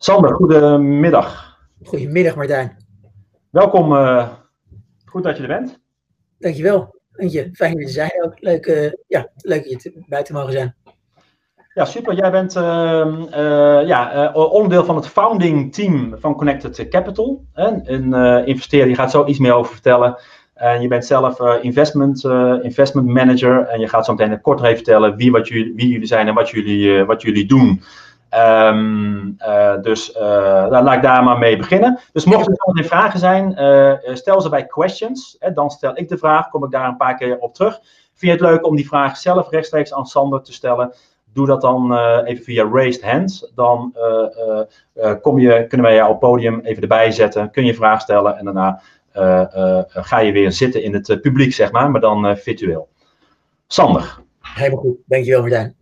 Sander, goedemiddag. Goedemiddag Martijn. Welkom, uh, goed dat je er bent. Dankjewel. je, fijn dat je zijn ook. Leuk, uh, ja, leuk dat je buiten mogen zijn. Ja, super. Jij bent uh, ja, onderdeel van het founding team van Connected Capital. Een investeerder, je gaat zo iets meer over vertellen. En je bent zelf investment, investment manager. En je gaat zo meteen kort even vertellen wie, wat jullie, wie jullie zijn en wat jullie, wat jullie doen. Um, dus uh, laat ik daar maar mee beginnen. Dus mochten er geen vragen zijn, uh, stel ze bij questions. Hè, dan stel ik de vraag, kom ik daar een paar keer op terug. Vind je het leuk om die vraag zelf rechtstreeks aan Sander te stellen? Doe dat dan even via raised hand. Dan kom je, kunnen wij jou op podium even erbij zetten. Kun je vraag stellen en daarna ga je weer zitten in het publiek, zeg maar, maar dan virtueel. Sander. Helemaal goed, dankjewel Martijn.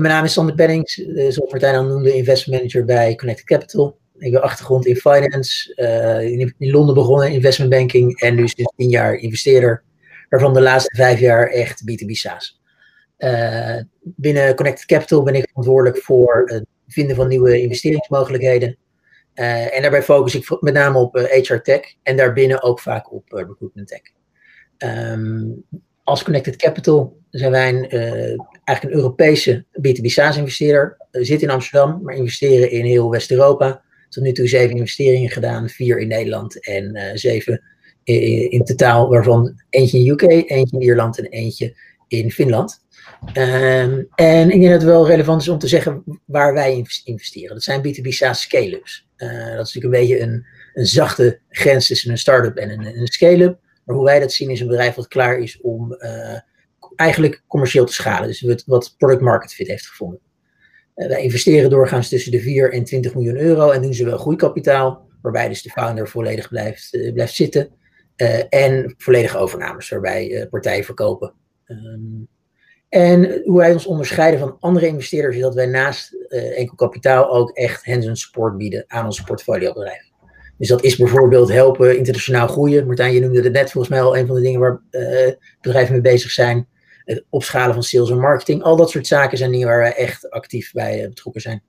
Mijn naam is Sander Pennings, eh, zoals Martijn al noemde, investment manager bij Connected Capital. Ik heb achtergrond in finance, uh, in, Londen begonnen investment banking en nu sinds tien jaar investeerder, waarvan de laatste vijf jaar echt B2B SaaS. Uh, binnen Connected Capital ben ik verantwoordelijk voor het vinden van nieuwe investeringsmogelijkheden. En daarbij focus ik met name op HR Tech en daarbinnen ook vaak op Recruitment Tech. Um, als Connected Capital zijn wij een, eigenlijk een Europese B2B SaaS-investeerder. We zitten in Amsterdam, maar investeren in heel West-Europa. Tot nu toe zeven investeringen gedaan, vier in Nederland en uh, zeven in, in, totaal, waarvan eentje in UK, eentje in Ierland en eentje in Finland. Um, en ik denk dat het wel relevant is om te zeggen waar wij investeren. Dat zijn B2B SaaS scale-ups. Uh, dat is natuurlijk een beetje een, een zachte grens tussen een start-up en een, een scale-up. Maar hoe wij dat zien is een bedrijf wat klaar is om eigenlijk commercieel te schalen. Dus wat, product market fit heeft gevonden. Uh, wij investeren doorgaans tussen de 4 en 20 miljoen euro en doen zowel groeikapitaal, waarbij dus de founder volledig blijft, uh, blijft zitten, en volledige overnames, waarbij partijen verkopen. Um, en hoe wij ons onderscheiden van andere investeerders is dat wij naast enkel kapitaal ook echt hands-on support bieden aan onze portfoliobedrijven. Dus dat is bijvoorbeeld helpen internationaal groeien. Martijn, je noemde het net volgens mij al een van de dingen waar bedrijven mee bezig zijn. Het opschalen van sales en marketing. Al dat soort zaken zijn dingen waar wij echt actief bij uh, betrokken zijn.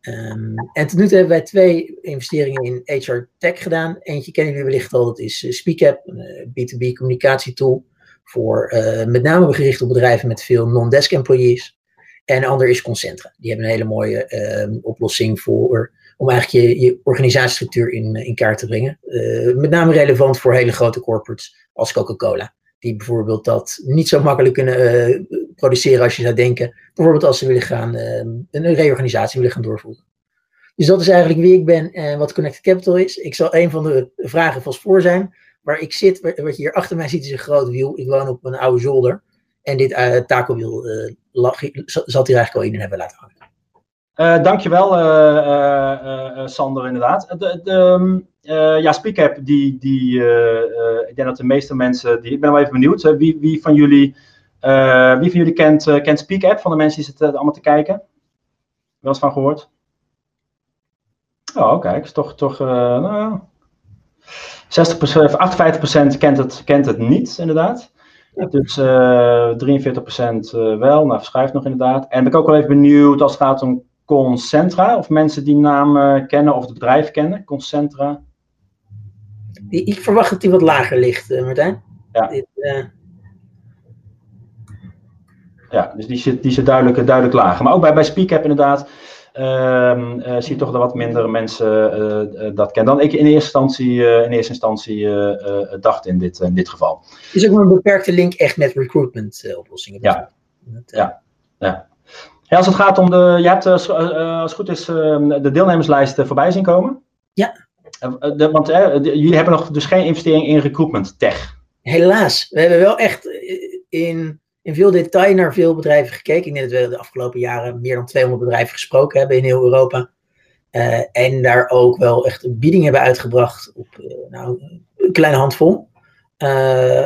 Um, en tot nu toe hebben wij twee investeringen in HR Tech gedaan. Eentje kennen jullie wellicht al, dat is uh, SpeakApp, een B2B communicatietool. Voor met name gericht op bedrijven met veel non-desk employees. En de ander is Concentra. Die hebben een hele mooie ehm, oplossing voor om eigenlijk je, je organisatiestructuur in, in kaart te brengen. Met name relevant voor hele grote corporates als Coca-Cola. Die bijvoorbeeld dat niet zo makkelijk kunnen uh, produceren als je zou denken. Bijvoorbeeld als ze willen gaan, uh, een reorganisatie willen gaan doorvoeren. Dus dat is eigenlijk wie ik ben en wat Connected Capital is. Ik zal een van de vragen vast voor zijn. Waar ik zit, wat je hier achter mij ziet, is een groot wiel. Ik woon op een oude zolder. En dit uh, takelwiel zat hier eigenlijk al in hebben laten hangen. Uh, dankjewel, uh, Sander, inderdaad. De, de, um, ja, SpeakApp, die, die, ik denk dat de meeste mensen, die, ik ben wel even benieuwd, wie, wie van jullie, wie van jullie kent, kent SpeakApp, van de mensen die zitten allemaal te kijken? Wel eens van gehoord? Oh, kijk, toch, toch nou, 60%, 58% kent het, kent het niet, inderdaad. Ja. Dus uh, 43% wel, nou verschuift nog inderdaad. En ben ik ook wel even benieuwd als het gaat om Concentra, of mensen die naam kennen of het bedrijf kennen, Concentra? Ik verwacht dat die wat lager ligt, uh, Martijn. Ja. Dit, uh... Ja, dus die zit, die zit duidelijk, duidelijk lager. Maar ook bij, bij SpeakApp inderdaad, ehm, zie je toch dat wat minder mensen dat kennen dan ik in eerste instantie, in eerste instantie dacht in dit, in dit geval. Is ook maar een beperkte link echt met recruitment oplossingen. Ja. ja, ja. Ja, als het gaat om de. Je hebt, uh, als het goed is, uh, de deelnemerslijst voorbij zien komen. Ja. De, want jullie hebben nog dus geen investering in recruitment tech. Helaas. We hebben wel echt in, in veel detail naar veel bedrijven gekeken. Ik denk dat we de afgelopen jaren meer dan 200 bedrijven gesproken hebben in heel Europa. en daar ook wel echt een bieding hebben uitgebracht op nou, een kleine handvol.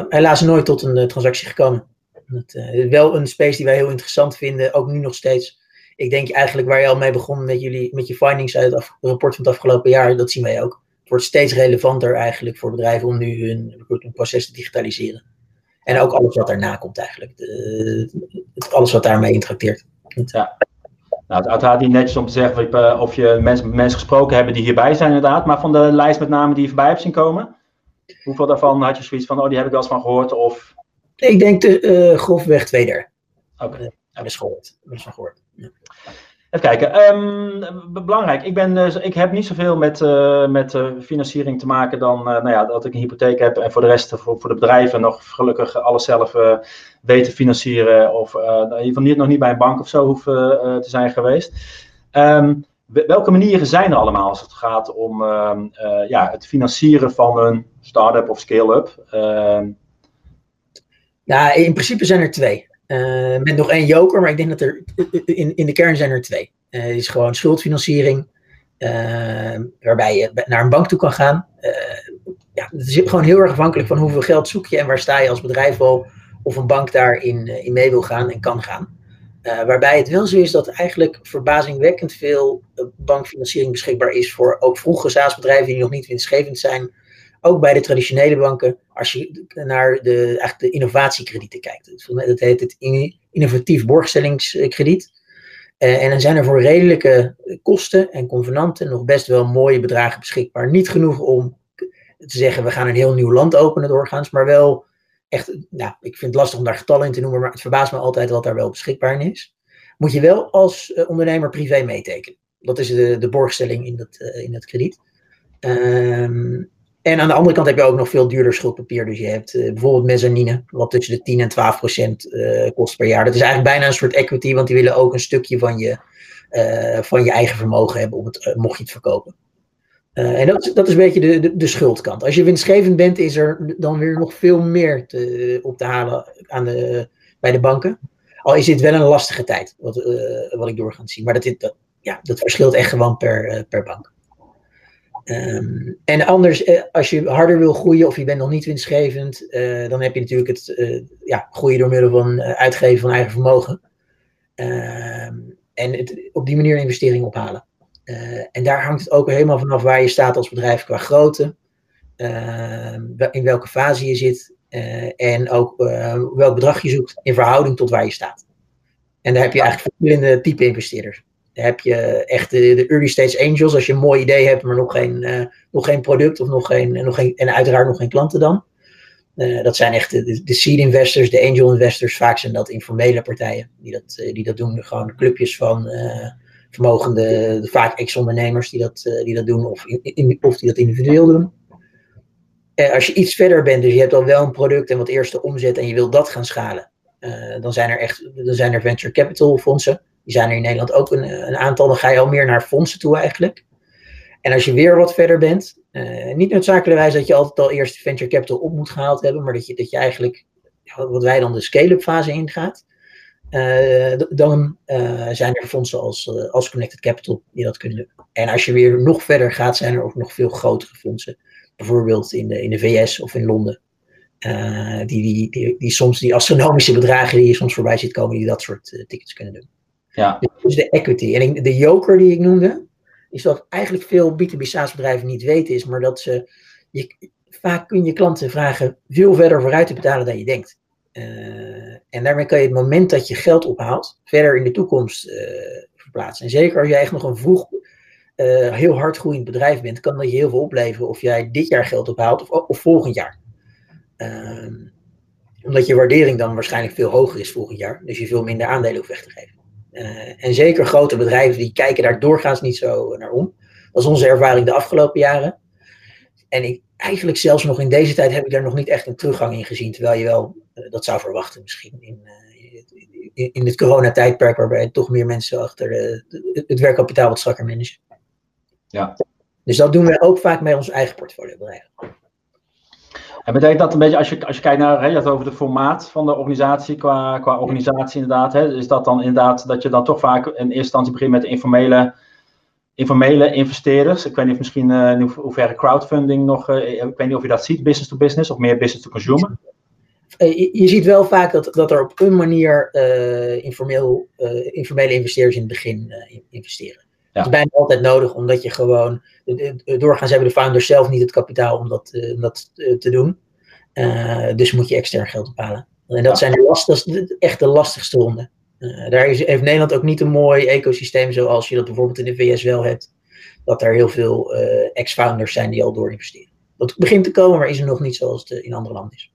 helaas nooit tot een transactie gekomen. Uh, wel een space die wij heel interessant vinden, ook nu nog steeds. Ik denk eigenlijk waar je al mee begon met, jullie, met je findings uit het rapport van het afgelopen jaar, dat zien wij ook. Het wordt steeds relevanter eigenlijk voor bedrijven om nu hun recruitmentproces te digitaliseren. En ook alles wat daarna komt eigenlijk. De, alles wat daarmee interacteert. Ja. Nou, het uiteraard niet netjes om te zeggen of je mensen, mensen gesproken hebben die hierbij zijn inderdaad, maar van de lijst met namen die je voorbij hebt zien komen, hoeveel daarvan had je zoiets van, oh die heb ik wel eens van gehoord of... Ik denk de, uh, grofweg twee derde. Oké. Okay. Uh, dat is gehoord. Dat is van gehoord. Ja. Even kijken. Um, belangrijk. Ik, ben, uh, ik heb niet zoveel met, uh, met uh, financiering te maken dan nou ja, dat ik een hypotheek heb. En voor de rest, voor, voor de bedrijven, nog gelukkig alles zelf weten financieren. Of in ieder geval niet, nog niet bij een bank of zo hoeven te zijn geweest. Um, welke manieren zijn er allemaal als het gaat om ehm, ja, het financieren van een start-up of scale-up? Ja, in principe zijn er twee. Uh, met nog één joker, maar ik denk dat er in, in de kern zijn er twee. Uh, is gewoon schuldfinanciering, uh, waarbij je naar een bank toe kan gaan. ja, het is gewoon heel erg afhankelijk van hoeveel geld zoek je en waar sta je als bedrijf wel of een bank daarin in mee wil gaan en kan gaan. waarbij het wel zo is dat eigenlijk verbazingwekkend veel bankfinanciering beschikbaar is voor ook vroege SaaS-bedrijven die nog niet winstgevend zijn, ook bij de traditionele banken, als je naar de, eigenlijk de innovatiekredieten kijkt. Dat heet het innovatief borgstellingskrediet. Uh, en dan zijn er voor redelijke kosten en convenanten nog best wel mooie bedragen beschikbaar. Niet genoeg om te zeggen, we gaan een heel nieuw land openen doorgaans, maar wel echt, nou, ik vind het lastig om daar getallen in te noemen, maar het verbaast me altijd wat daar wel beschikbaar in is. Moet je wel als uh, ondernemer privé meetekenen. Dat is de, de borgstelling in dat, uh, in dat krediet. Um, en aan de andere kant heb je ook nog veel duurder schuldpapier. Dus je hebt uh, bijvoorbeeld mezzanine, wat tussen de 10 en 12 procent uh, kost per jaar. Dat is eigenlijk bijna een soort equity, want die willen ook een stukje van je, uh, van je eigen vermogen hebben, om het, mocht je het verkopen. en dat, dat is een beetje de, de, de, schuldkant. Als je winstgevend bent, is er dan weer nog veel meer te, op te halen aan de, bij de banken. Al is dit wel een lastige tijd, wat, wat ik doorgaans zie. Maar dat, dat, ja, dat verschilt echt gewoon per, per bank. Um, en anders, eh, als je harder wil groeien of je bent nog niet winstgevend, uh, dan heb je natuurlijk het uh, ja, groeien door middel van uitgeven van eigen vermogen. Um, en het, op die manier investeringen ophalen. en daar hangt het ook helemaal vanaf waar je staat als bedrijf qua grootte, ehm, in welke fase je zit en ook welk bedrag je zoekt in verhouding tot waar je staat. En daar heb je eigenlijk verschillende type investeerders heb je echt de, early stage angels, als je een mooi idee hebt, maar nog geen, uh, nog geen product of nog geen, nog geen, en uiteraard nog geen klanten dan. Uh, dat zijn echt de, seed investors, de angel investors. Vaak zijn dat informele partijen die dat, uh, die dat doen. Gewoon clubjes van vermogende, vaak ex-ondernemers die dat, die dat doen of, in, of die dat individueel doen. als je iets verder bent, dus je hebt al wel een product en wat eerste omzet en je wilt dat gaan schalen, dan zijn er echt dan zijn er venture capital fondsen die zijn er in Nederland ook een, een, aantal. Dan ga je al meer naar fondsen toe eigenlijk. En als je weer wat verder bent, uh, niet noodzakelijkerwijs dat je altijd al eerst venture capital op moet gehaald hebben, maar dat je, dat je eigenlijk, wat wij dan de scale-up fase ingaat, uh, dan zijn er fondsen als, als Connected Capital die dat kunnen doen. En als je weer nog verder gaat, zijn er ook nog veel grotere fondsen. Bijvoorbeeld in de, in de VS of in Londen. die, die, die, soms die astronomische bedragen die je soms voorbij ziet komen, die dat soort tickets kunnen doen. Ja. Dus de equity. En de joker die ik noemde, is dat eigenlijk veel B2B SaaS bedrijven niet weten is, maar dat ze, je, vaak kun je klanten vragen veel verder vooruit te betalen dan je denkt. Uh, en daarmee kan je het moment dat je geld ophaalt, verder in de toekomst uh, verplaatsen. En zeker als jij echt nog een vroeg, uh, heel hard groeiend bedrijf bent, kan dat je heel veel opleveren of jij dit jaar geld ophaalt of, of volgend jaar. Ehm, omdat je waardering dan waarschijnlijk veel hoger is volgend jaar, dus je veel minder aandelen hoeft weg te geven. Uh, en zeker grote bedrijven die kijken daar doorgaans niet zo naar om. Dat is onze ervaring de afgelopen jaren. En ik, eigenlijk zelfs nog in deze tijd heb ik daar nog niet echt een teruggang in gezien. Terwijl je wel uh, dat zou verwachten misschien in, uh, in, in, het coronatijdperk waarbij toch meer mensen achter het werkkapitaal wat strakker managen. Ja. Dus dat doen we ook vaak met ons eigen portfolio bedrijven. En betekent dat een beetje, als je, als je kijkt naar, hè, je had over de formaat van de organisatie, qua, qua organisatie inderdaad, hè, is dat dan inderdaad dat je dan toch vaak in eerste instantie begint met informele, informele investeerders? Ik weet niet of misschien uh, in hoeverre crowdfunding nog, uh, ik weet niet of je dat ziet, business to business of meer business to consumer? Eh, je, je ziet wel vaak dat, dat er op een manier informeel, informele investeerders in het begin investeren. Dat is bijna altijd nodig, omdat je gewoon. Doorgaans hebben de founders zelf niet het kapitaal om dat, om dat te doen. Uh, dus moet je extern geld ophalen. En dat zijn de lastigste, echt de lastigste ronden. daar is, heeft Nederland ook niet een mooi ecosysteem zoals je dat bijvoorbeeld in de VS wel hebt. Dat er heel veel ex-founders zijn die al door investeren. Dat begint te komen, maar is er nog niet zoals het in andere landen is.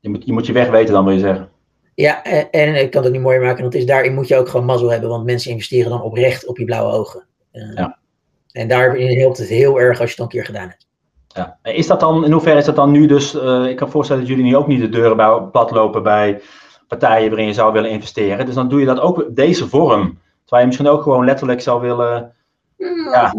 Je moet, je moet je weg weten dan, wil je zeggen? Ja, en, en ik kan het ook niet mooier maken. Want is, daarin moet je ook gewoon mazzel hebben. Want mensen investeren dan oprecht op je blauwe ogen. Uh, ja. En daarin helpt het heel erg als je het een keer gedaan hebt. Ja. Is dat dan, in hoeverre is dat dan nu dus, uh, ik kan voorstellen dat jullie nu ook niet de deuren bij, plat lopen bij partijen waarin je zou willen investeren. Dus dan doe je dat ook op deze vorm. Terwijl je misschien ook gewoon letterlijk zou willen. Mm, ja.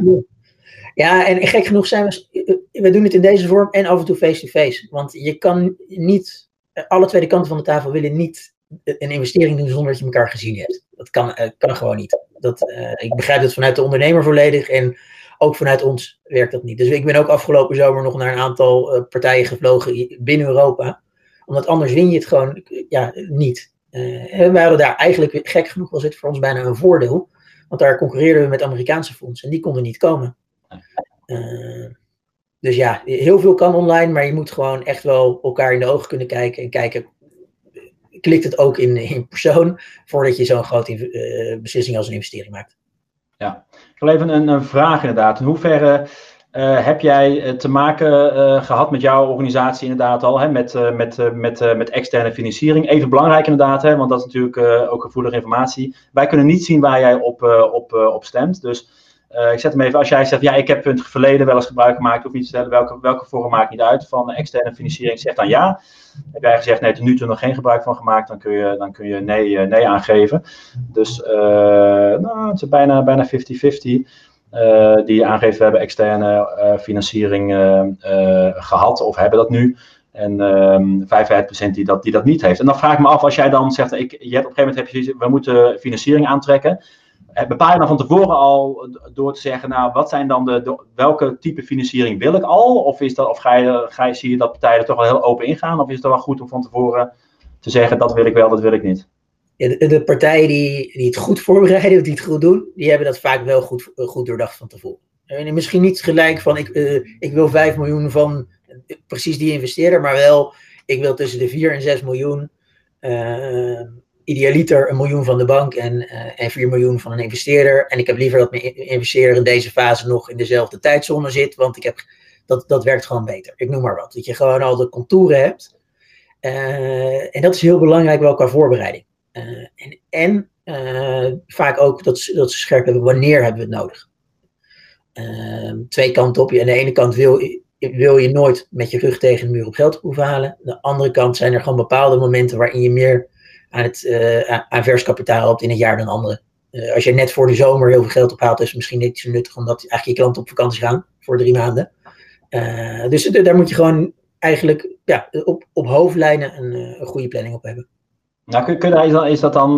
ja, en gek genoeg zijn we, we doen het in deze vorm en af en toe face-to-face. -face. Want je kan niet alle twee kanten van de tafel willen niet een investering doen zonder dat je elkaar gezien hebt. Dat kan, kan gewoon niet. Dat, uh, ik begrijp het vanuit de ondernemer volledig en ook vanuit ons werkt dat niet. Dus ik ben ook afgelopen zomer nog naar een aantal uh, partijen gevlogen binnen Europa. Omdat anders win je het gewoon ja, niet. en wij hadden daar eigenlijk, gek genoeg was het voor ons bijna een voordeel. Want daar concurreerden we met Amerikaanse fondsen en die konden niet komen. Dus ja, heel veel kan online, maar je moet gewoon echt wel elkaar in de ogen kunnen kijken en kijken, klikt het ook in, in persoon voordat je zo'n grote uh, beslissing als een investering maakt. Ja, ik wil even een, een vraag inderdaad. In hoeverre uh, heb jij eh, te maken gehad met jouw organisatie inderdaad al, hè, met, met, met, met externe financiering? Even belangrijk inderdaad, hè, want dat is natuurlijk ook gevoelige informatie. Wij kunnen niet zien waar jij op, op, op stemt, dus ik zet hem even, als jij zegt, ja, ik heb in het verleden wel eens gebruik gemaakt, of niet welke, welke vorm maakt niet uit van externe financiering, zeg dan ja. Heb jij gezegd, nee, tot nu toe nog geen gebruik van gemaakt, dan kun je, dan kun je nee, uh, nee aangeven. Dus uh, nou, het is bijna 50-50 bijna die aangeeft, we hebben externe financiering gehad of hebben dat nu. En um, ehm, 55% die dat, die dat niet heeft. En dan vraag ik me af, als jij dan zegt, ik, je hebt op een gegeven moment heb je, we moeten financiering aantrekken. Eh, bepaal je dan van tevoren al door te zeggen, nou, wat zijn dan de, welke type financiering wil ik al? Of, is dat, of ga je, ga je, zie je dat partijen er toch wel heel open ingaan? Of is het wel goed om van tevoren te zeggen, dat wil ik wel, dat wil ik niet? Ja, de, partijen die, die het goed voorbereiden, of die het goed doen, die hebben dat vaak wel goed, eh, goed doordacht van tevoren. En misschien niet gelijk van, ik, ik wil 5 miljoen van precies die investeerder, maar wel, ik wil tussen de 4 en 6 miljoen idealiter een miljoen van de bank en, uh, en 4 miljoen van een investeerder. En ik heb liever dat mijn investeerder in deze fase nog in dezelfde tijdzone zit, want ik heb, dat, dat werkt gewoon beter. Ik noem maar wat. Dat je gewoon al de contouren hebt. Uh, en dat is heel belangrijk wel qua voorbereiding. Uh, en en vaak ook dat, dat ze scherp hebben wanneer hebben we het nodig. twee kanten op je. Aan de ene kant wil, wil je nooit met je rug tegen de muur op geld hoeven halen. Aan de andere kant zijn er gewoon bepaalde momenten waarin je meer aan, het, uh, aan vers kapitaal op in het jaar dan andere. Uh, als je net voor de zomer heel veel geld ophaalt, is het misschien niet zo nuttig omdat eigenlijk je klanten op vakantie gaan voor drie maanden. Uh, dus daar moet je gewoon eigenlijk ja, op, op hoofdlijnen een, een goede planning op hebben. Nou, kun, kun, is, dat, is dat dan.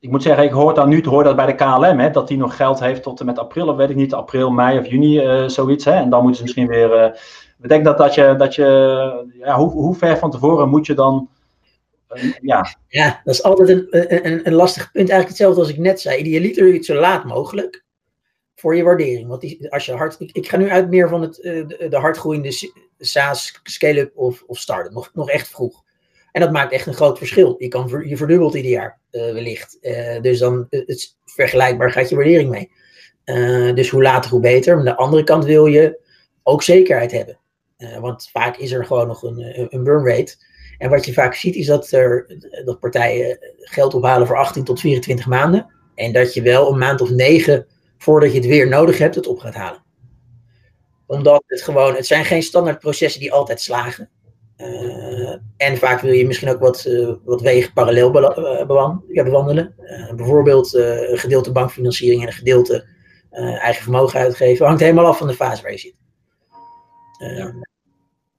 ik moet zeggen, ik hoor dan nu hoor dat bij de KLM, hè, dat die nog geld heeft tot en met april, of weet ik niet, april, mei of juni, zoiets. Hè, en dan moeten ze misschien weer. ik denk dat, dat je, dat je ja, hoe, hoe ver van tevoren moet je dan ja. ja, dat is altijd een, een, een lastig punt. Eigenlijk hetzelfde als ik net zei. Idealiter het zo laat mogelijk voor je waardering. Want die, als je hard, ik, ik, ga nu uit meer van het, eh, de, de hardgroeiende SaaS, scale-up of, of start-up. Nog, nog echt vroeg. En dat maakt echt een groot verschil. Je, kan, je verdubbelt ieder jaar uh, wellicht. Dus dan het vergelijkbaar gaat je waardering mee. dus hoe later, hoe beter. Maar aan de andere kant wil je ook zekerheid hebben. want vaak is er gewoon nog een, een burn rate. En wat je vaak ziet is dat, er, dat partijen geld ophalen voor 18 tot 24 maanden. En dat je wel een maand of negen voordat je het weer nodig hebt, het op gaat halen. Omdat het gewoon, het zijn geen standaard processen die altijd slagen. Uh, en vaak wil je misschien ook wat, uh, wat wegen parallel uh, bewandelen. bijvoorbeeld een gedeelte bankfinanciering en een gedeelte eigen vermogen uitgeven. Hangt helemaal af van de fase waar je zit. Ja.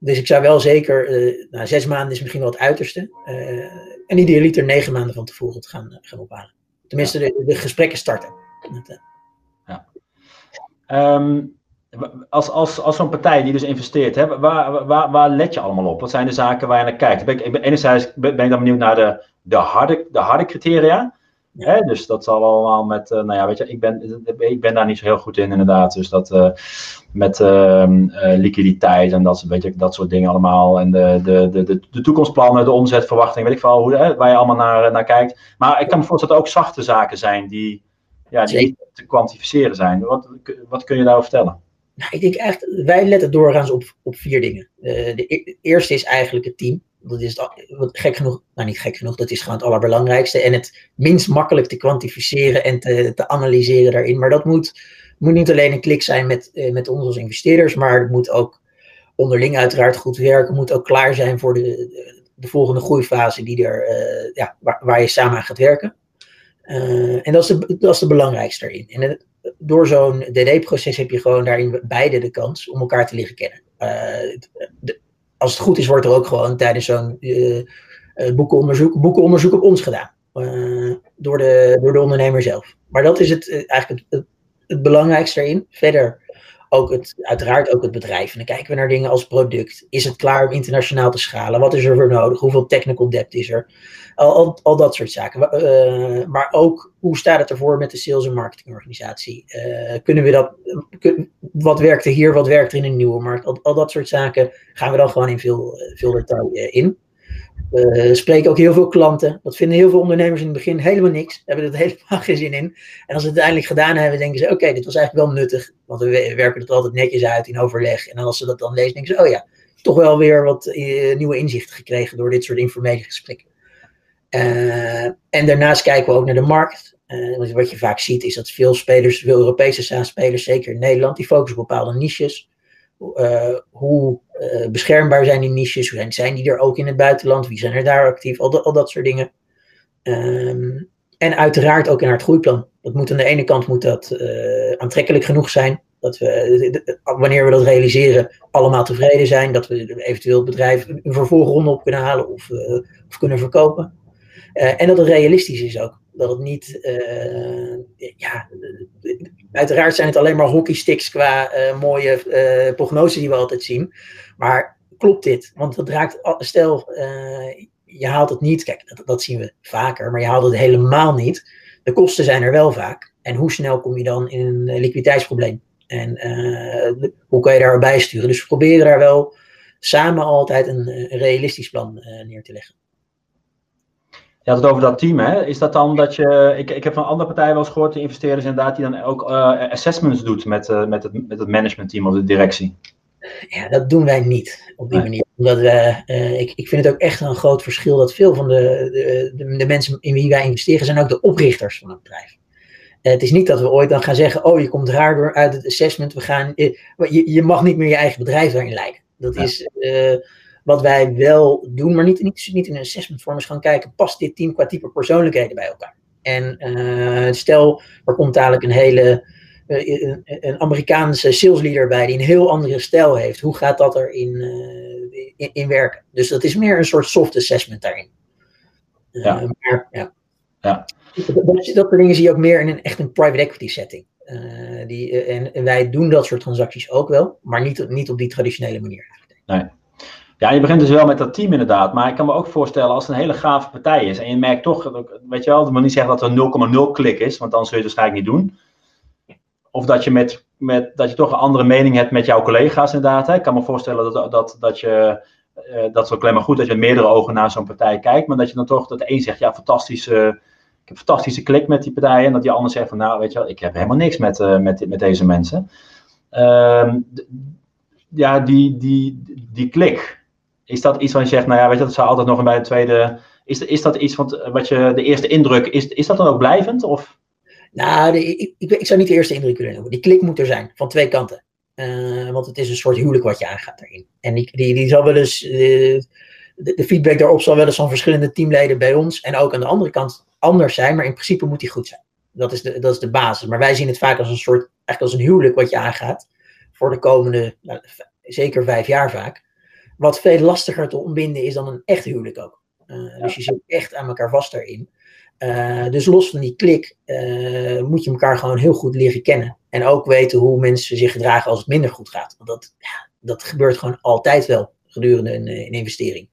Dus ik zou wel zeker, uh, nou, zes maanden is misschien wel het uiterste. Uh, en idealiter negen maanden van tevoren te gaan, gaan ophalen. Tenminste, de, de, gesprekken starten. Ja. Um, als als, als zo'n partij die dus investeert, hè, waar, waar, waar let je allemaal op? Wat zijn de zaken waar je naar kijkt? Ben ik, ben, enerzijds ben ik dan benieuwd naar de, de, harde, de harde criteria. Hè? Dus dat zal allemaal met, nou ja, weet je, ik ben, ik ben daar niet zo heel goed in inderdaad. Dus dat met ehm, liquiditeit en dat, weet je, dat soort dingen allemaal. En de, de, de, de, toekomstplannen, de omzetverwachting, weet ik veel, hoe, hè, waar je allemaal naar, naar kijkt. Maar ik kan me voorstellen dat er ook zachte zaken zijn die, ja, die niet te kwantificeren zijn. Wat, wat kun je daarover vertellen? Nou, ik denk echt, wij letten doorgaans op, op vier dingen. Uh, de, e-, eerste is eigenlijk het team. Dat is gek genoeg, nou niet gek genoeg, dat is gewoon het allerbelangrijkste. En het minst makkelijk te kwantificeren en te, te analyseren daarin. Maar dat moet, moet niet alleen een klik zijn met, uh, met ons als investeerders, maar het moet ook onderling uiteraard goed werken. moet ook klaar zijn voor de, de, volgende groeifase die er, uh, ja, waar, waar, je samen aan gaat werken. en dat is, de, dat is de belangrijkste erin. En door zo'n DD-proces heb je gewoon daarin beide de kans om elkaar te leren kennen. Uh, als het goed is, wordt er ook gewoon tijdens zo'n uh, boekenonderzoek, boekenonderzoek op ons gedaan. door, de, door de ondernemer zelf. Maar dat is het, eigenlijk het, het, belangrijkste erin. Verder ook het, uiteraard ook het bedrijf. En dan kijken we naar dingen als product. Is het klaar om internationaal te schalen? Wat is er voor nodig? Hoeveel technical debt is er? Al, al, dat soort zaken. Uh, maar ook hoe staat het ervoor met de sales- en marketingorganisatie? Uh, kunnen we dat, kun, wat werkt er hier, wat werkt er in een nieuwe markt? Al, al dat soort zaken gaan we dan gewoon in veel, veel detail in. We spreken ook heel veel klanten. Dat vinden heel veel ondernemers in het begin helemaal niks. Hebben er helemaal geen zin in. En als ze het uiteindelijk gedaan hebben, denken ze: oké, dit was eigenlijk wel nuttig. Want we werken het altijd netjes uit in overleg. En als ze dat dan lezen, denken ze: oh ja, toch wel weer wat nieuwe inzichten gekregen door dit soort informele gesprekken. Uh, en daarnaast kijken we ook naar de markt. Uh, wat je vaak ziet is dat veel spelers, veel Europese SaaS-spelers, zeker in Nederland, die focussen op bepaalde niches. Hoe beschermbaar zijn die niches? Hoe zijn, die er ook in het buitenland? Wie zijn er daar actief? Al, al dat soort dingen. Um, en uiteraard ook in het groeiplan. Dat aan de ene kant moet dat aantrekkelijk genoeg zijn. Dat we, wanneer we dat realiseren, allemaal tevreden zijn. Dat we eventueel het bedrijf een vervolgronde op kunnen halen of, of kunnen verkopen. Uh, en dat het realistisch is ook. Dat het niet, uh, ja, uiteraard zijn het alleen maar hockeysticks qua uh, mooie prognoses die we altijd zien. Maar klopt dit? Want het raakt, stel je haalt het niet, kijk, dat, dat, zien we vaker, maar je haalt het helemaal niet. De kosten zijn er wel vaak. En hoe snel kom je dan in een liquiditeitsprobleem? En hoe kan je daarbij sturen? Dus we proberen daar wel samen altijd een, een realistisch plan neer te leggen. Je had het over dat team, hè? Is dat dan dat je. Ik, ik heb van andere partijen wel eens gehoord, de investeerders inderdaad, die dan ook uh, assessments doet met, uh, met, het, met het managementteam of de directie. Ja, dat doen wij niet op die manier. Omdat we, uh, ik, ik vind het ook echt een groot verschil dat veel van de, de, de, mensen in wie wij investeren zijn ook de oprichters van het bedrijf. het is niet dat we ooit dan gaan zeggen: Oh, je komt raar door uit het assessment. We gaan, je, je mag niet meer je eigen bedrijf daarin leiden. Dat is wat wij wel doen, maar niet, niet, niet in een assessment vorm, is gaan kijken, past dit team qua type persoonlijkheden bij elkaar? En uh, stel, er komt dadelijk een hele, uh, een, Amerikaanse salesleader bij die een heel andere stijl heeft. Hoe gaat dat er in, uh, in, in, werken? Dus dat is meer een soort soft assessment daarin. ja. Maar, ja. ja. Dat, dat, soort dingen zie je ook meer in een echt een private equity setting. die, en, en, wij doen dat soort transacties ook wel, maar niet, niet op die traditionele manier. Nee. Ja, je begint dus wel met dat team inderdaad. Maar ik kan me ook voorstellen als het een hele gave partij is. En je merkt toch, weet je wel, dat wil niet zeggen dat er 0,0 klik is. Want dan zul je het waarschijnlijk niet doen. Of dat je, met, met, dat je toch een andere mening hebt met jouw collega's inderdaad. Hè. Ik kan me voorstellen dat, dat, dat je... Uh, dat is ook alleen maar goed dat je met meerdere ogen naar zo'n partij kijkt. Maar dat je dan toch, dat een zegt, ja, fantastische, ik heb fantastische klik met die partij. En dat die ander zegt van, nou, weet je wel, ik heb helemaal niks met, uh, met, met deze mensen. Uh, ja, die, die, die klik, is dat iets wat je zegt, nou ja, weet je, dat zou altijd nog bij de tweede. Is, is dat iets wat, wat je, de eerste indruk, is, is dat dan ook blijvend? Of? Nou, ik, ik, ik, zou niet de eerste indruk willen noemen. Die klik moet er zijn, van twee kanten. Uh, want het is een soort huwelijk wat je aangaat daarin. En die, die, zal wel eens, de, de, feedback daarop zal wel eens van verschillende teamleden bij ons en ook aan de andere kant anders zijn, maar in principe moet die goed zijn. Dat is de, dat is de basis. Maar wij zien het vaak als een soort, eigenlijk als een huwelijk wat je aangaat voor de komende, nou, zeker vijf jaar vaak. Wat veel lastiger te ontbinden is dan een echt huwelijk ook. Uh, Dus je zit echt aan elkaar vast daarin. Uh, dus los van die klik uh, moet je elkaar gewoon heel goed leren kennen. En ook weten hoe mensen zich gedragen als het minder goed gaat. Want dat, ja, dat gebeurt gewoon altijd wel gedurende een, een investering.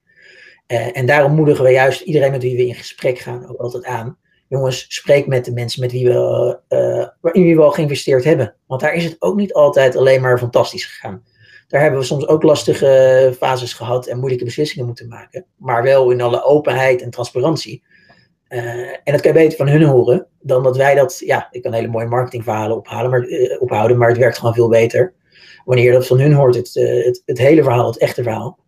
en daarom moedigen we juist iedereen met wie we in gesprek gaan ook altijd aan. jongens, spreek met de mensen met wie we, in wie we al geïnvesteerd hebben. Want daar is het ook niet altijd alleen maar fantastisch gegaan. Daar hebben we soms ook lastige fases gehad en moeilijke beslissingen moeten maken. Maar wel in alle openheid en transparantie. Uh, en dat kan je beter van hun horen dan dat wij dat. Ja, ik kan hele mooie marketingverhalen ophalen, maar, uh, ophouden, maar het werkt gewoon veel beter. Wanneer dat van hun hoort, het, het, hele verhaal, het echte verhaal.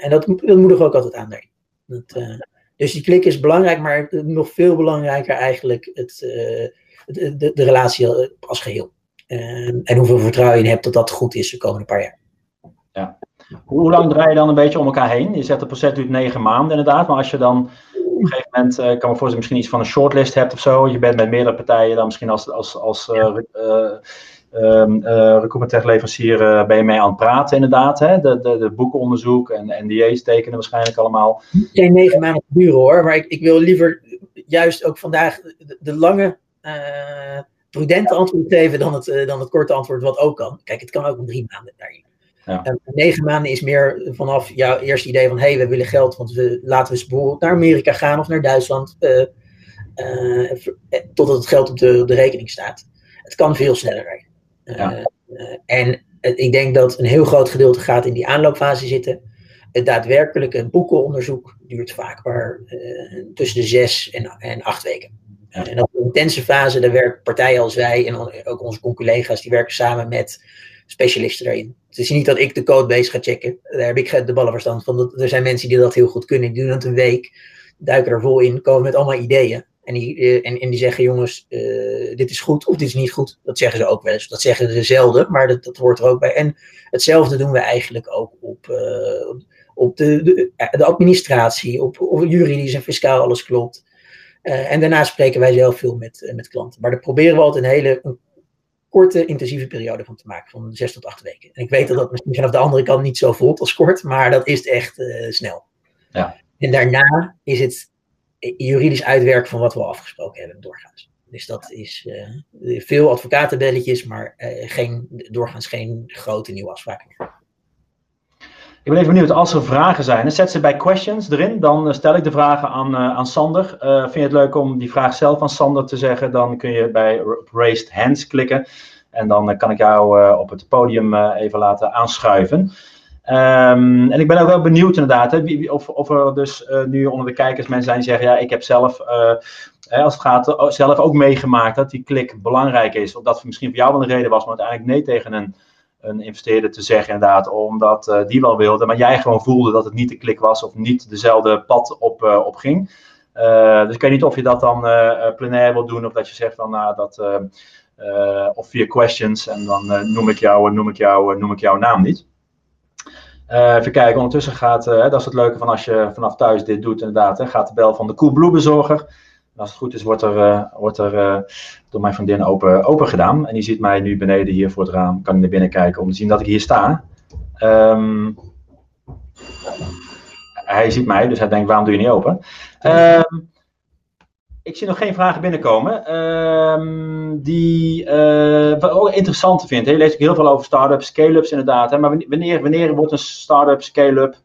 en dat, dat moedig ook altijd aan. Dat, dus die klik is belangrijk, maar nog veel belangrijker eigenlijk het, de, de, de, relatie als geheel. en hoeveel vertrouwen je hebt dat dat goed is de komende paar jaar. Ja. Hoe lang draai je dan een beetje om elkaar heen? Je zegt de proces duurt negen maanden inderdaad, maar als je dan op een gegeven moment, uh, kan me voorstellen, misschien iets van een shortlist hebt of zo. Je bent met meerdere partijen dan misschien als, als, als uh, uh, leverancier ben je mee aan het praten inderdaad. Hè? De, de, de boekenonderzoek en NDA's tekenen waarschijnlijk allemaal. Geen negen maanden duren hoor, maar ik, ik wil liever juist ook vandaag de, de lange prudente antwoord geven dan het, dan het korte antwoord wat ook kan. Kijk, het kan ook om drie maanden daarin. Ja. En negen maanden is meer vanaf jouw eerste idee van hé, hey, we willen geld, want we laten we bijvoorbeeld naar Amerika gaan of naar Duitsland, uh, uh, totdat het geld op de, de rekening staat. Het kan veel sneller. Ja. en ik denk dat een heel groot gedeelte gaat in die aanloopfase zitten. Het daadwerkelijke boekenonderzoek duurt vaak maar tussen de zes en, en acht weken. Ja. En op de intense fase, daar werken partijen als wij en ook onze collega's, die werken samen met specialisten daarin. Het is niet dat ik de codebase ga checken. Daar heb ik de ballenverstand van. Er zijn mensen die dat heel goed kunnen. Die doen dat een week, duiken er vol in, komen met allemaal ideeën. En die, uh, en, en, die zeggen, jongens, uh, dit is goed of dit is niet goed. Dat zeggen ze ook wel eens. Dat zeggen ze zelden, maar dat, dat hoort er ook bij. En hetzelfde doen we eigenlijk ook op, uh, op de, de, de, administratie, op, op juridisch en fiscaal alles klopt. en daarna spreken wij zelf veel met, met klanten. Maar daar proberen we altijd een hele korte, intensieve periode van te maken, van zes tot acht weken. En ik weet dat dat misschien vanaf de andere kant niet zo voelt als kort, maar dat is echt uh, snel. Ja. En daarna is het juridisch uitwerken van wat we al afgesproken hebben doorgaans. Dus dat is uh, veel advocatenbelletjes, maar uh, geen, doorgaans geen grote nieuwe afspraken. Ik ben even benieuwd, als er vragen zijn, zet ze bij questions erin. Dan stel ik de vragen aan, uh, aan Sander. Uh, vind je het leuk om die vraag zelf aan Sander te zeggen? Dan kun je bij Raised Hands klikken. En dan kan ik jou op het podium even laten aanschuiven. Um, en ik ben ook wel benieuwd inderdaad, hè, of, of er dus nu onder de kijkers mensen zijn die zeggen, ja, ik heb zelf, als het gaat, zelf ook meegemaakt dat die klik belangrijk is. Of dat misschien voor jou wel een reden was, maar uiteindelijk nee tegen een een investeerder te zeggen, inderdaad, omdat uh, die wel wilde, maar jij gewoon voelde dat het niet de klik was of niet dezelfde pad op, uh, op ging. Uh, dus ik weet niet of je dat dan plenair wil doen of dat je zegt van nou dat of via questions en dan noem ik jou, noem ik jou, noem ik jouw naam niet. even kijken, ondertussen gaat, dat is het leuke van als je vanaf thuis dit doet inderdaad, hè, gaat de bel van de Coolblue bezorger als het goed is, wordt er, uh, wordt er uh, door mijn vriendin open, open gedaan. En die ziet mij nu beneden hier voor het raam. Kan naar binnen kijken om te zien dat ik hier sta. Um, hij ziet mij, dus hij denkt, waarom doe je niet open? Um, ik zie nog geen vragen binnenkomen. Um, die uh, wat ook interessant vind. Je leest ook heel veel over start-ups, scale-ups inderdaad. Hè? Maar wanneer, wanneer wordt een start-up, scale-up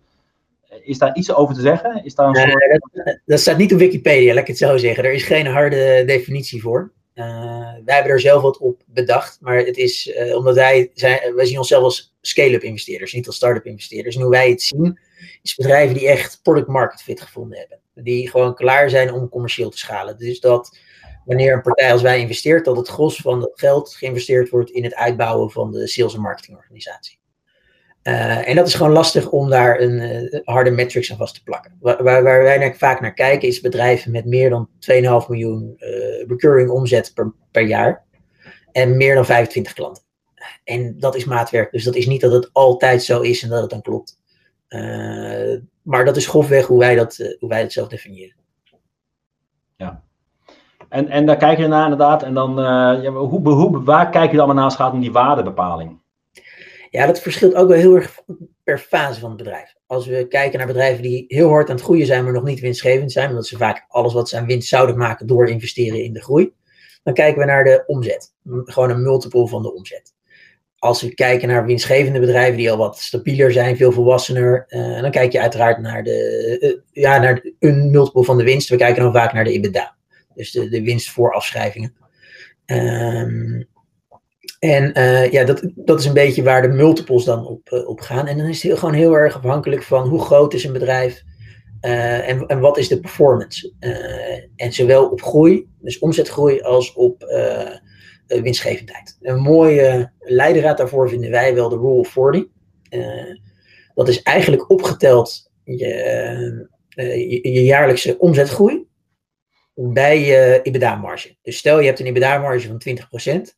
is daar iets over te zeggen? Is daar een soort... dat, staat niet op Wikipedia, laat ik het zo zeggen. Er is geen harde definitie voor. Uh, wij hebben er zelf wat op bedacht, maar het is uh, omdat wij, zijn, wij zien onszelf als scale-up investeerders, niet als start-up investeerders. En hoe wij het zien, is bedrijven die echt product market fit gevonden hebben. Die gewoon klaar zijn om commercieel te schalen. Dus dat wanneer een partij als wij investeert, dat het gros van het geld geïnvesteerd wordt in het uitbouwen van de sales- en marketingorganisatie. Uh, en dat is gewoon lastig om daar een uh, harde metrics aan vast te plakken. Waar, waar, wij naar, vaak naar kijken is bedrijven met meer dan 2,5 miljoen uh, recurring omzet per, per jaar. En meer dan 25 klanten. En dat is maatwerk. Dus dat is niet dat het altijd zo is en dat het dan klopt. maar dat is grofweg hoe wij dat, hoe wij het zelf definiëren. Ja. En, en daar kijk je naar inderdaad. En dan, ja, hoe, waar kijk je dan naar naast gaat om die waardebepaling? Ja, dat verschilt ook wel heel erg per fase van het bedrijf. Als we kijken naar bedrijven die heel hard aan het groeien zijn, maar nog niet winstgevend zijn, omdat ze vaak alles wat ze aan winst zouden maken door investeren in de groei, dan kijken we naar de omzet. Gewoon een multiple van de omzet. Als we kijken naar winstgevende bedrijven die al wat stabieler zijn, veel volwassener, uh, dan kijk je uiteraard naar, de, uh, ja, naar een multiple van de winst. We kijken dan vaak naar de EBITDA. Dus de, de winst voor afschrijvingen. Ehm, en uh, ja, dat, dat is een beetje waar de multiples dan op, uh, op gaan. En dan is het heel, gewoon heel erg afhankelijk van hoe groot is een bedrijf uh, en, en wat is de performance. en zowel op groei, dus omzetgroei, als op winstgevendheid. Een mooie leidraad daarvoor vinden wij wel de Rule of 40. dat is eigenlijk opgeteld je, je, je jaarlijkse omzetgroei bij je EBITDA-marge. Dus stel je hebt een EBITDA-marge van 20%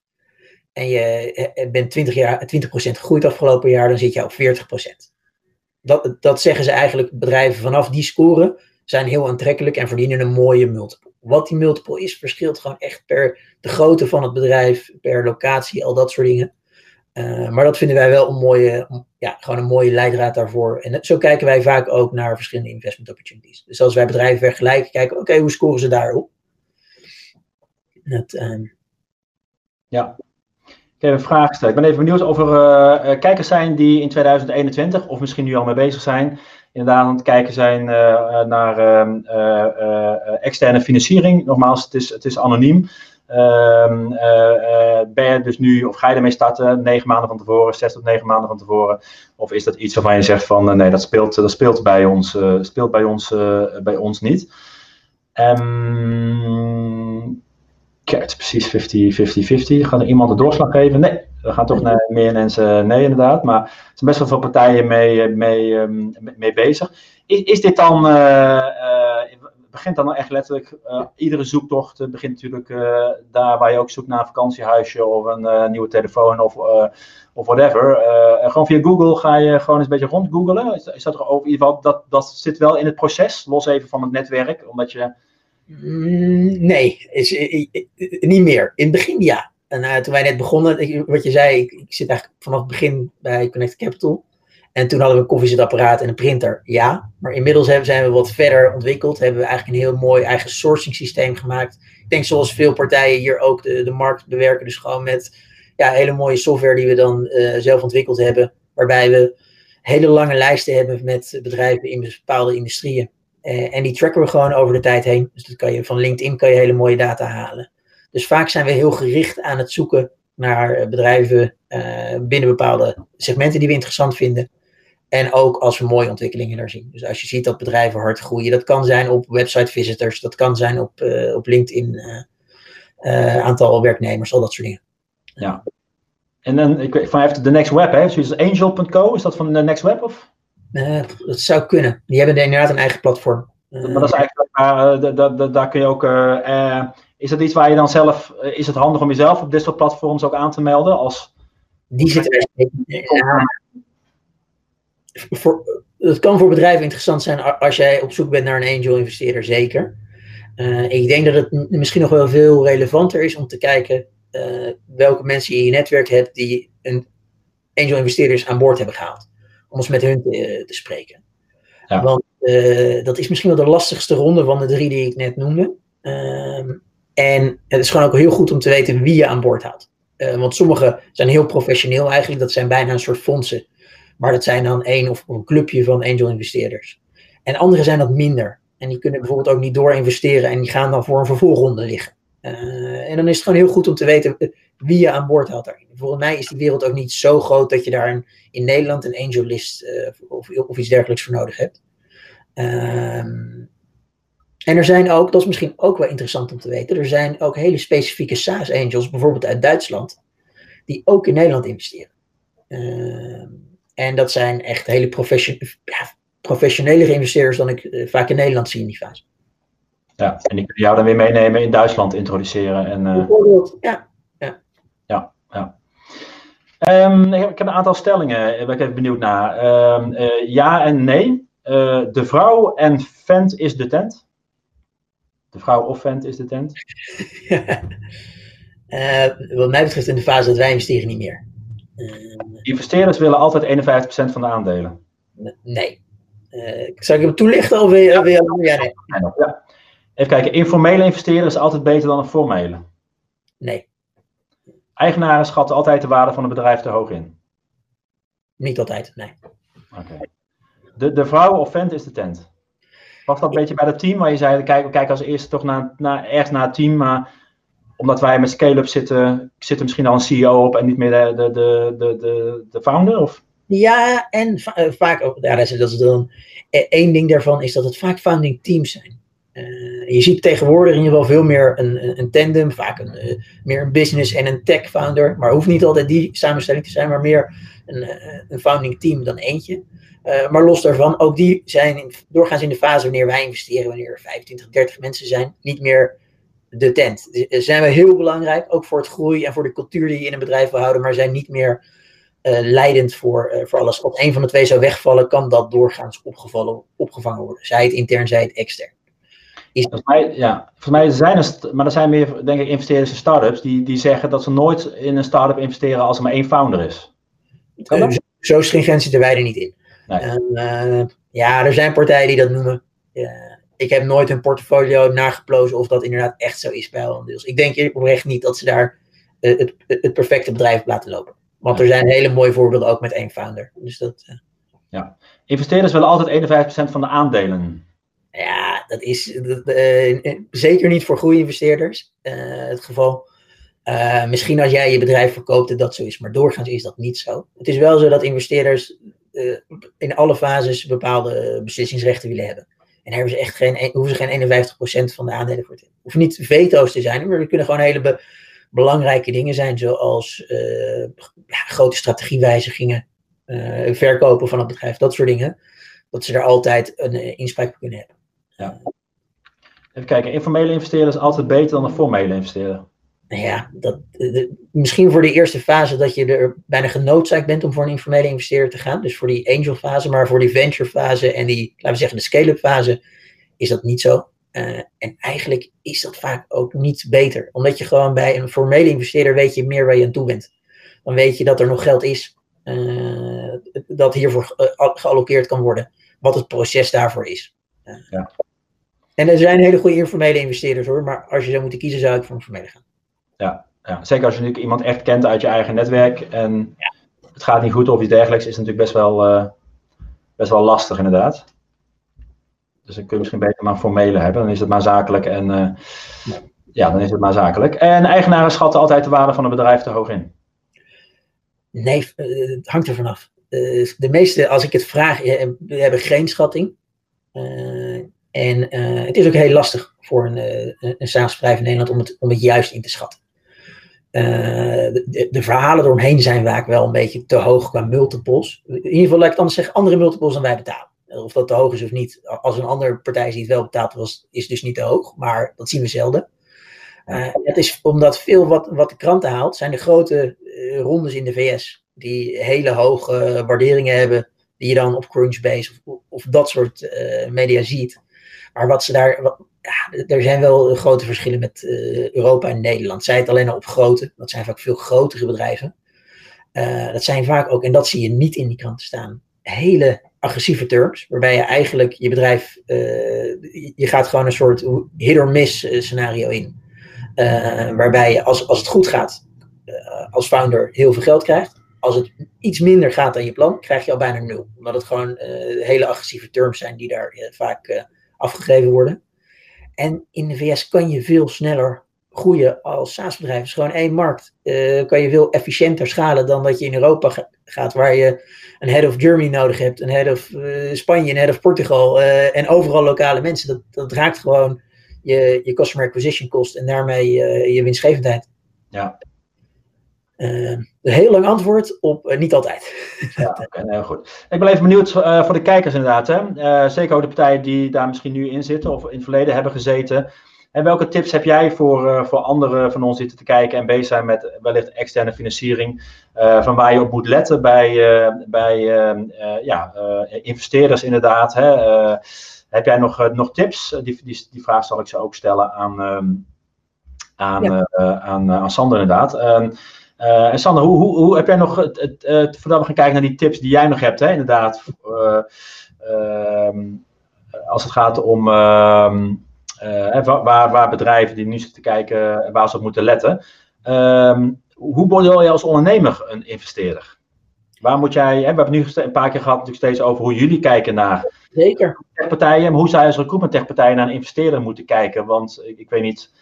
en je bent 20, jaar, 20% gegroeid afgelopen jaar, dan zit je op 40%. Dat, dat zeggen ze eigenlijk, bedrijven vanaf die score zijn heel aantrekkelijk en verdienen een mooie multiple. Wat die multiple is, verschilt gewoon echt per de grootte van het bedrijf, per locatie, al dat soort dingen. Uh, maar dat vinden wij wel een mooie, ja, gewoon een mooie leidraad daarvoor. En zo kijken wij vaak ook naar verschillende investment opportunities. Dus als wij bedrijven vergelijken, kijken oké, hoe scoren ze daarop? Uh... Ja, ik heb een vraag gesteld. Ik ben even benieuwd of er uh, kijkers zijn die in 2021, of misschien nu al mee bezig zijn, inderdaad aan het kijken zijn uh, naar ehm, externe financiering. Nogmaals, het is, het is anoniem. Um, ben je dus nu, of ga je ermee starten, negen maanden van tevoren, zes tot negen maanden van tevoren? Of is dat iets waarvan je zegt van nee, dat speelt, dat speelt bij ons, speelt bij ons, bij ons niet? Kijk, het precies 50-50-50. Gaat er iemand de doorslag geven? Nee, we gaan toch naar meer mensen nee inderdaad. Maar er zijn best wel veel partijen mee, mee, ehm, mee bezig. Is, is dit dan, uh, uh, begint dan echt letterlijk, uh, iedere zoektocht begint natuurlijk daar waar je ook zoekt naar een vakantiehuisje of een nieuwe telefoon of, of whatever. gewoon via Google ga je gewoon eens een beetje rond googelen. Is, is dat er over in ieder geval, dat, dat zit wel in het proces, los even van het netwerk, omdat je nee, is, niet meer. In het begin ja. En toen wij net begonnen, wat je zei, ik, ik, zit eigenlijk vanaf het begin bij Connect Capital. En toen hadden we een koffiezetapparaat en een printer, ja. Maar inmiddels hebben, zijn we wat verder ontwikkeld. Hebben we eigenlijk een heel mooi eigen sourcing systeem gemaakt. Ik denk zoals veel partijen hier ook de, de markt bewerken. Dus gewoon met ja, hele mooie software die we dan zelf ontwikkeld hebben. Waarbij we hele lange lijsten hebben met bedrijven in bepaalde industrieën. Uh, en die tracken we gewoon over de tijd heen. Dus dat kan je, van LinkedIn kan je hele mooie data halen. Dus vaak zijn we heel gericht aan het zoeken naar eh, bedrijven uh, binnen bepaalde segmenten die we interessant vinden. En ook als we mooie ontwikkelingen daar zien. Dus als je ziet dat bedrijven hard groeien, dat kan zijn op website visitors, dat kan zijn op, op LinkedIn, aantal werknemers, al dat soort dingen. Ja. En dan, ik van even de Next Web, hè? Dus angel.co, is dat van de Next Web of? Uh, dat zou kunnen. Die hebben inderdaad een eigen platform. Maar dat is eigenlijk, uh, daar kun je ook. is dat iets waar je dan zelf. is het handig om jezelf op dit soort platforms ook aan te melden? Als, die zitten ja, voor, Het kan voor bedrijven interessant zijn als jij op zoek bent naar een angel investeerder, zeker. ik denk dat het misschien nog wel veel relevanter is om te kijken welke mensen je in je netwerk hebt die een angel investeerders aan boord hebben gehaald om eens met hun te, te spreken. Ja. Want uh, dat is misschien wel de lastigste ronde van de drie die ik net noemde. Uh, en het is gewoon ook heel goed om te weten wie je aan boord haalt. Uh, want sommige zijn heel professioneel eigenlijk, dat zijn bijna een soort fondsen. Maar dat zijn dan één of een clubje van angel investeerders. En andere zijn dat minder. En die kunnen bijvoorbeeld ook niet door investeren en die gaan dan voor een vervolgronde liggen. Uh, en dan is het gewoon heel goed om te weten wie je aan boord haalt daarin. Volgens mij is die wereld ook niet zo groot dat je daar een, in Nederland een angel list uh, of, of, iets dergelijks voor nodig hebt. Um, en er zijn ook, dat is misschien ook wel interessant om te weten, er zijn ook hele specifieke SaaS angels, bijvoorbeeld uit Duitsland, die ook in Nederland investeren. Uh, en dat zijn echt hele profession, ja, professionelere investeerders dan ik uh, vaak in Nederland zie in die fase. Ja, en die kunnen jou dan weer meenemen in Duitsland introduceren. En, uh... Bijvoorbeeld, ja. Ja, ja. Um, ik, heb, ik, heb, een aantal stellingen, waar ik even benieuwd naar. Um, uh, ja en nee. Uh, de vrouw en vent is de tent. De vrouw of vent is de tent. wat mij betreft in de fase dat wij investeren niet meer. Investeerders willen altijd 51% van de aandelen. Nee. zal ik hem toelichten of. Ja, ja, nee. ja. Even kijken, informele investeren is altijd beter dan een formele. Eigenaren schatten altijd de waarde van een bedrijf te hoog in. Niet altijd, nee. Oké. De, de vrouw of vent is de tent. Was dat een beetje bij het team waar je zei, kijk, kijk als eerste toch naar, naar, ergens naar het team, maar omdat wij met scale-up zitten, zit er misschien al een CEO op en niet meer de, de, de, de, de, founder? Of? Ja, en vaak ook, ja, dat is, dat is dan, e-, één ding daarvan is dat het vaak founding teams zijn. Uh, je ziet tegenwoordig in ieder geval veel meer een, een tandem, vaak een, uh, meer een business en een tech founder. Maar hoeft niet altijd die samenstelling te zijn, maar meer een, uh, een founding team dan eentje. maar los daarvan, ook die zijn doorgaans in de fase wanneer wij investeren, wanneer er 25, 30 mensen zijn, niet meer de tent. Ze zijn we heel belangrijk, ook voor het groei en voor de cultuur die je in een bedrijf wil houden, maar zijn niet meer leidend voor, voor alles. Als een van de twee zou wegvallen, kan dat doorgaans opgevallen, opgevangen worden. Zij het intern, zij het extern. Volgens mij, ja, volgens mij zijn er, maar er zijn meer, denk ik, investeerders in startups die, die zeggen dat ze nooit in een start-up investeren als er maar één founder is. Uh, zo stringent zitten wij er niet in. Nee. Uh, ja, er zijn partijen die dat noemen. ik heb nooit hun portfolio nageplozen of dat inderdaad echt zo is bij deels. Ik denk oprecht niet dat ze daar uh, het, het, perfecte bedrijf laten lopen. Want er zijn hele mooie voorbeelden ook met één founder. Dus dat, ja. Investeerders willen altijd 51% van de aandelen. Ja, dat is uh, zeker niet voor goede investeerders uh, het geval. Uh, misschien als jij je bedrijf verkoopt dat dat zo is, maar doorgaans is dat niet zo. Het is wel zo dat investeerders in alle fases bepaalde beslissingsrechten willen hebben. En daar hebben ze echt geen, hoeven ze geen 51% van de aandelen voor te hebben. Hoeven niet veto's te zijn, maar er kunnen gewoon hele be belangrijke dingen zijn, zoals ja, grote strategiewijzigingen, verkopen van het bedrijf, dat soort dingen. Dat ze er altijd een inspraak op kunnen hebben. Ja. Even kijken, informele investeren is altijd beter dan een formele investeren. Nou ja, dat, misschien voor de eerste fase dat je er bijna genoodzaakt bent om voor een informele investeerder te gaan. Dus voor die angel fase, maar voor die venture fase en die, laten we zeggen, de scale-up fase is dat niet zo. Uh, en eigenlijk is dat vaak ook niet beter. Omdat je gewoon bij een formele investeerder weet je meer waar je aan toe bent. Dan weet je dat er nog geld is uh, dat hiervoor uh, gealloceerd kan worden. Wat het proces daarvoor is. Ja. En er zijn hele goede informele investeerders hoor, maar als je zou moeten kiezen, zou ik voor een formele gaan. Ja, ja. zeker als je natuurlijk iemand echt kent uit je eigen netwerk en ja. het gaat niet goed of iets dergelijks, is het natuurlijk best wel, uh, best wel lastig inderdaad. Dus dan kun je misschien beter maar formele hebben, dan is het maar zakelijk en uh, ja. ja. dan is het maar zakelijk. En eigenaren schatten altijd de waarde van een bedrijf te hoog in. Nee, uh, het hangt er vanaf. de meeste, als ik het vraag, hebben geen schatting. En uh, het is ook heel lastig voor een, uh, een SaaS-bedrijf in Nederland om het, om het juist in te schatten. Uh, de, de, verhalen eromheen zijn vaak wel een beetje te hoog qua multiples. In ieder geval, laat ik het anders zeggen, andere multiples dan wij betalen. Of dat te hoog is of niet. Als een andere partij die het wel betaalt, was, is dus niet te hoog. Maar dat zien we zelden. het is omdat veel wat, wat de kranten haalt, zijn de grote rondes in de VS. Die hele hoge waarderingen hebben. Die je dan op Crunchbase of, of dat soort media ziet. Maar wat ze daar. Ja, er zijn wel grote verschillen met uh, Europa en Nederland. Zij het alleen al op grote. Dat zijn vaak veel grotere bedrijven. Uh, dat zijn vaak ook, en dat zie je niet in die kranten staan, hele agressieve terms. Waarbij je eigenlijk je bedrijf. Uh, je gaat gewoon een soort hit or miss scenario in. waarbij je als, als het goed gaat, als founder heel veel geld krijgt. Als het iets minder gaat dan je plan, krijg je al bijna nul. Omdat het gewoon hele agressieve terms zijn die daar vaak afgegeven worden. En in de VS kan je veel sneller groeien als SaaS-bedrijf. Is gewoon één markt. Uh, kan je veel efficiënter schalen dan dat je in Europa gaat, waar je een head of Germany nodig hebt, een head of uh, Spanje, een head of Portugal uh, en overal lokale mensen. Dat, dat raakt gewoon je, je customer acquisition cost en daarmee je winstgevendheid. Ja. Uh, een heel lang antwoord op niet altijd. Ja, okay, heel goed. Ik ben even benieuwd uh, voor de kijkers inderdaad. Hè? Zeker ook de partijen die daar misschien nu in zitten of in het verleden hebben gezeten. En welke tips heb jij voor, voor anderen van ons zitten te kijken en bezig zijn met wellicht externe financiering? van waar je op moet letten bij, bij ja, investeerders inderdaad. Hè? heb jij nog, nog tips? Die, die, die vraag zal ik ze ook stellen aan, um, aan, ja. aan, aan Sander inderdaad. Uh, en Sander, hoe, hoe, hoe, heb jij nog, het, het, het, voordat we gaan kijken naar die tips die jij nog hebt, hè, inderdaad, uh, uh, als het gaat om ehm, eh, waar, waar bedrijven die nu zitten kijken, waar ze op moeten letten. Ehm, hoe word je als ondernemer een investeerder? Waar moet jij, hè, we hebben nu een paar keer gehad natuurlijk steeds over hoe jullie kijken naar Zeker. techpartijen, maar hoe zij als recruitment techpartijen naar een investeerder moeten kijken. Want ik, ik weet niet,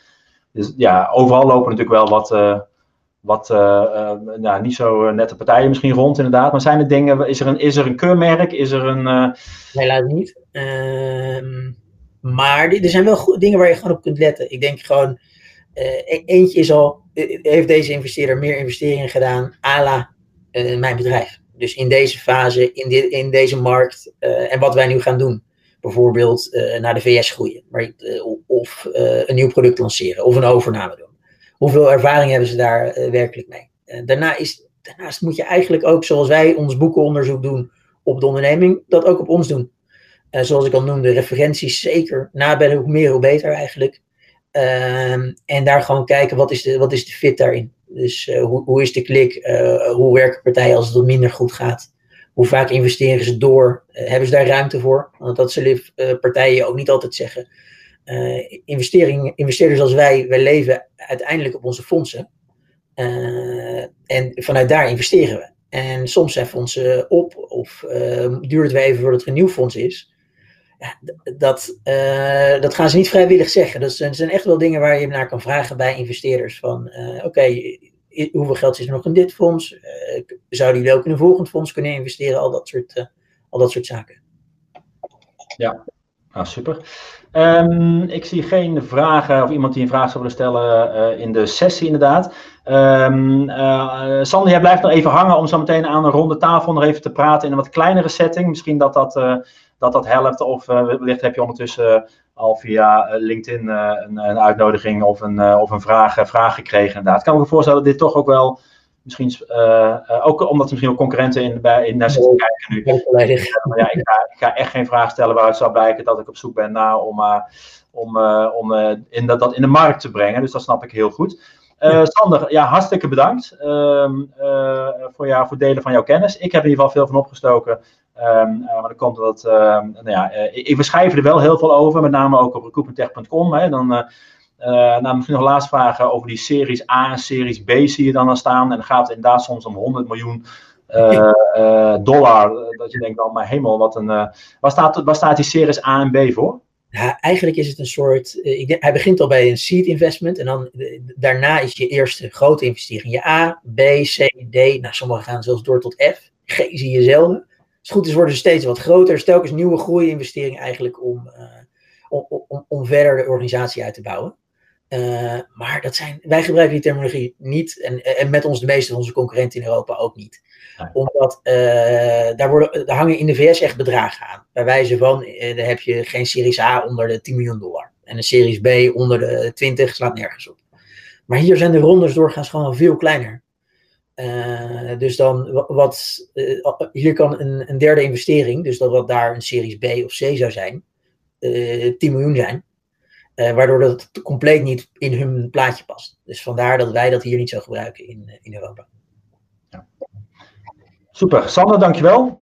dus, ja, overal lopen natuurlijk wel wat, uh, wat uh, nou, niet zo nette partijen misschien rond inderdaad. Maar zijn er dingen, is er een, is er een keurmerk, is er een... Helaas niet. Ehm, maar er zijn wel dingen waar je gewoon op kunt letten. Ik denk gewoon, e-, eentje is al, heeft deze investeerder meer investeringen gedaan, à la mijn bedrijf. Dus in deze fase, in, dit, in deze markt en wat wij nu gaan doen. Bijvoorbeeld naar de VS groeien, maar, of een nieuw product lanceren, of een overname doen. Hoeveel ervaring hebben ze daar werkelijk mee? daarna is, daarnaast moet je eigenlijk ook, zoals wij ons boekenonderzoek doen op de onderneming, dat ook op ons doen. zoals ik al noemde, referenties zeker nabellen, hoe meer hoe beter eigenlijk. Ehm, en daar gewoon kijken, wat is de, wat is de fit daarin? Dus hoe, hoe is de klik? Hoe werken partijen als het wat minder goed gaat? Hoe vaak investeren ze door? Hebben ze daar ruimte voor? Want dat zullen partijen ook niet altijd zeggen. Investering, investeerders als wij, wij leven uiteindelijk op onze fondsen. en vanuit daar investeren we. En soms zijn fondsen op of duurt het weer even voordat er een nieuw fonds is. Ja, dat, dat gaan ze niet vrijwillig zeggen. Dat zijn, zijn, echt wel dingen waar je naar kan vragen bij investeerders. Van oké, hoeveel geld is er nog in dit fonds? Uh, zouden jullie ook in een volgend fonds kunnen investeren? Al dat soort, uh, al dat soort zaken. Ja, ah, super. Um, ik zie geen vragen of iemand die een vraag zou willen stellen uh, in de sessie inderdaad. Um, Sander, jij blijft nog even hangen om zo meteen aan een ronde tafel nog even te praten in een wat kleinere setting. Misschien dat dat, dat, dat helpt of wellicht heb je ondertussen al via eh, LinkedIn eh, een, een, uitnodiging of een, eh, of een vraag, vraag gekregen. Inderdaad. Kan ik me voorstellen dat dit toch ook wel misschien, ook omdat er misschien ook concurrenten in, bij, in naar zitten kijken nu. maar ja, ik ga, ik ga, echt geen vraag stellen waaruit zou blijken dat ik op zoek ben naar om, om, om in dat, dat in de markt te brengen. Dus dat snap ik heel goed. Uh, Sander, ja, hartstikke bedankt uh, uh, voor, jou, voor delen van jouw kennis. Ik heb in ieder geval veel van opgestoken. Um, maar dan komt dat, ehm, nou ja, ik, we schrijven er wel heel veel over, met name ook op recruitmenttech.com. Dan, nou, misschien nog laatst vragen over die series A en series B zie je dan dan staan. En dan gaat het inderdaad soms om 100 miljoen dollar. Dat je denkt, oh mijn hemel, wat een... waar, staat, waar staat die series A en B voor? Ja, eigenlijk is het een soort. Uh, hij begint al bij een seed investment en dan daarna is je eerste grote investering. Je A, B, C, D. Nou, sommigen gaan zelfs door tot F. G zie je zelden. Als het goed is, worden ze steeds wat groter. Telkens nieuwe groei-investeringen eigenlijk om, uh, om, om, om, verder de organisatie uit te bouwen. Maar dat zijn, wij gebruiken die terminologie niet en, en met ons de meeste van onze concurrenten in Europa ook niet omdat uh, daar, worden, daar hangen in de VS echt bedragen aan. Bij wijze van, uh, daar heb je geen Series A onder de 10 miljoen dollar. En een Series B onder de 20 slaat nergens op. Maar hier zijn de rondes doorgaans gewoon veel kleiner. Dus dan wat, hier kan een, een, derde investering, dus dat wat daar een Series B of C zou zijn, 10 miljoen zijn. Waardoor dat compleet niet in hun plaatje past. Dus vandaar dat wij dat hier niet zo gebruiken in, in Europa. Super. Sander, dankjewel.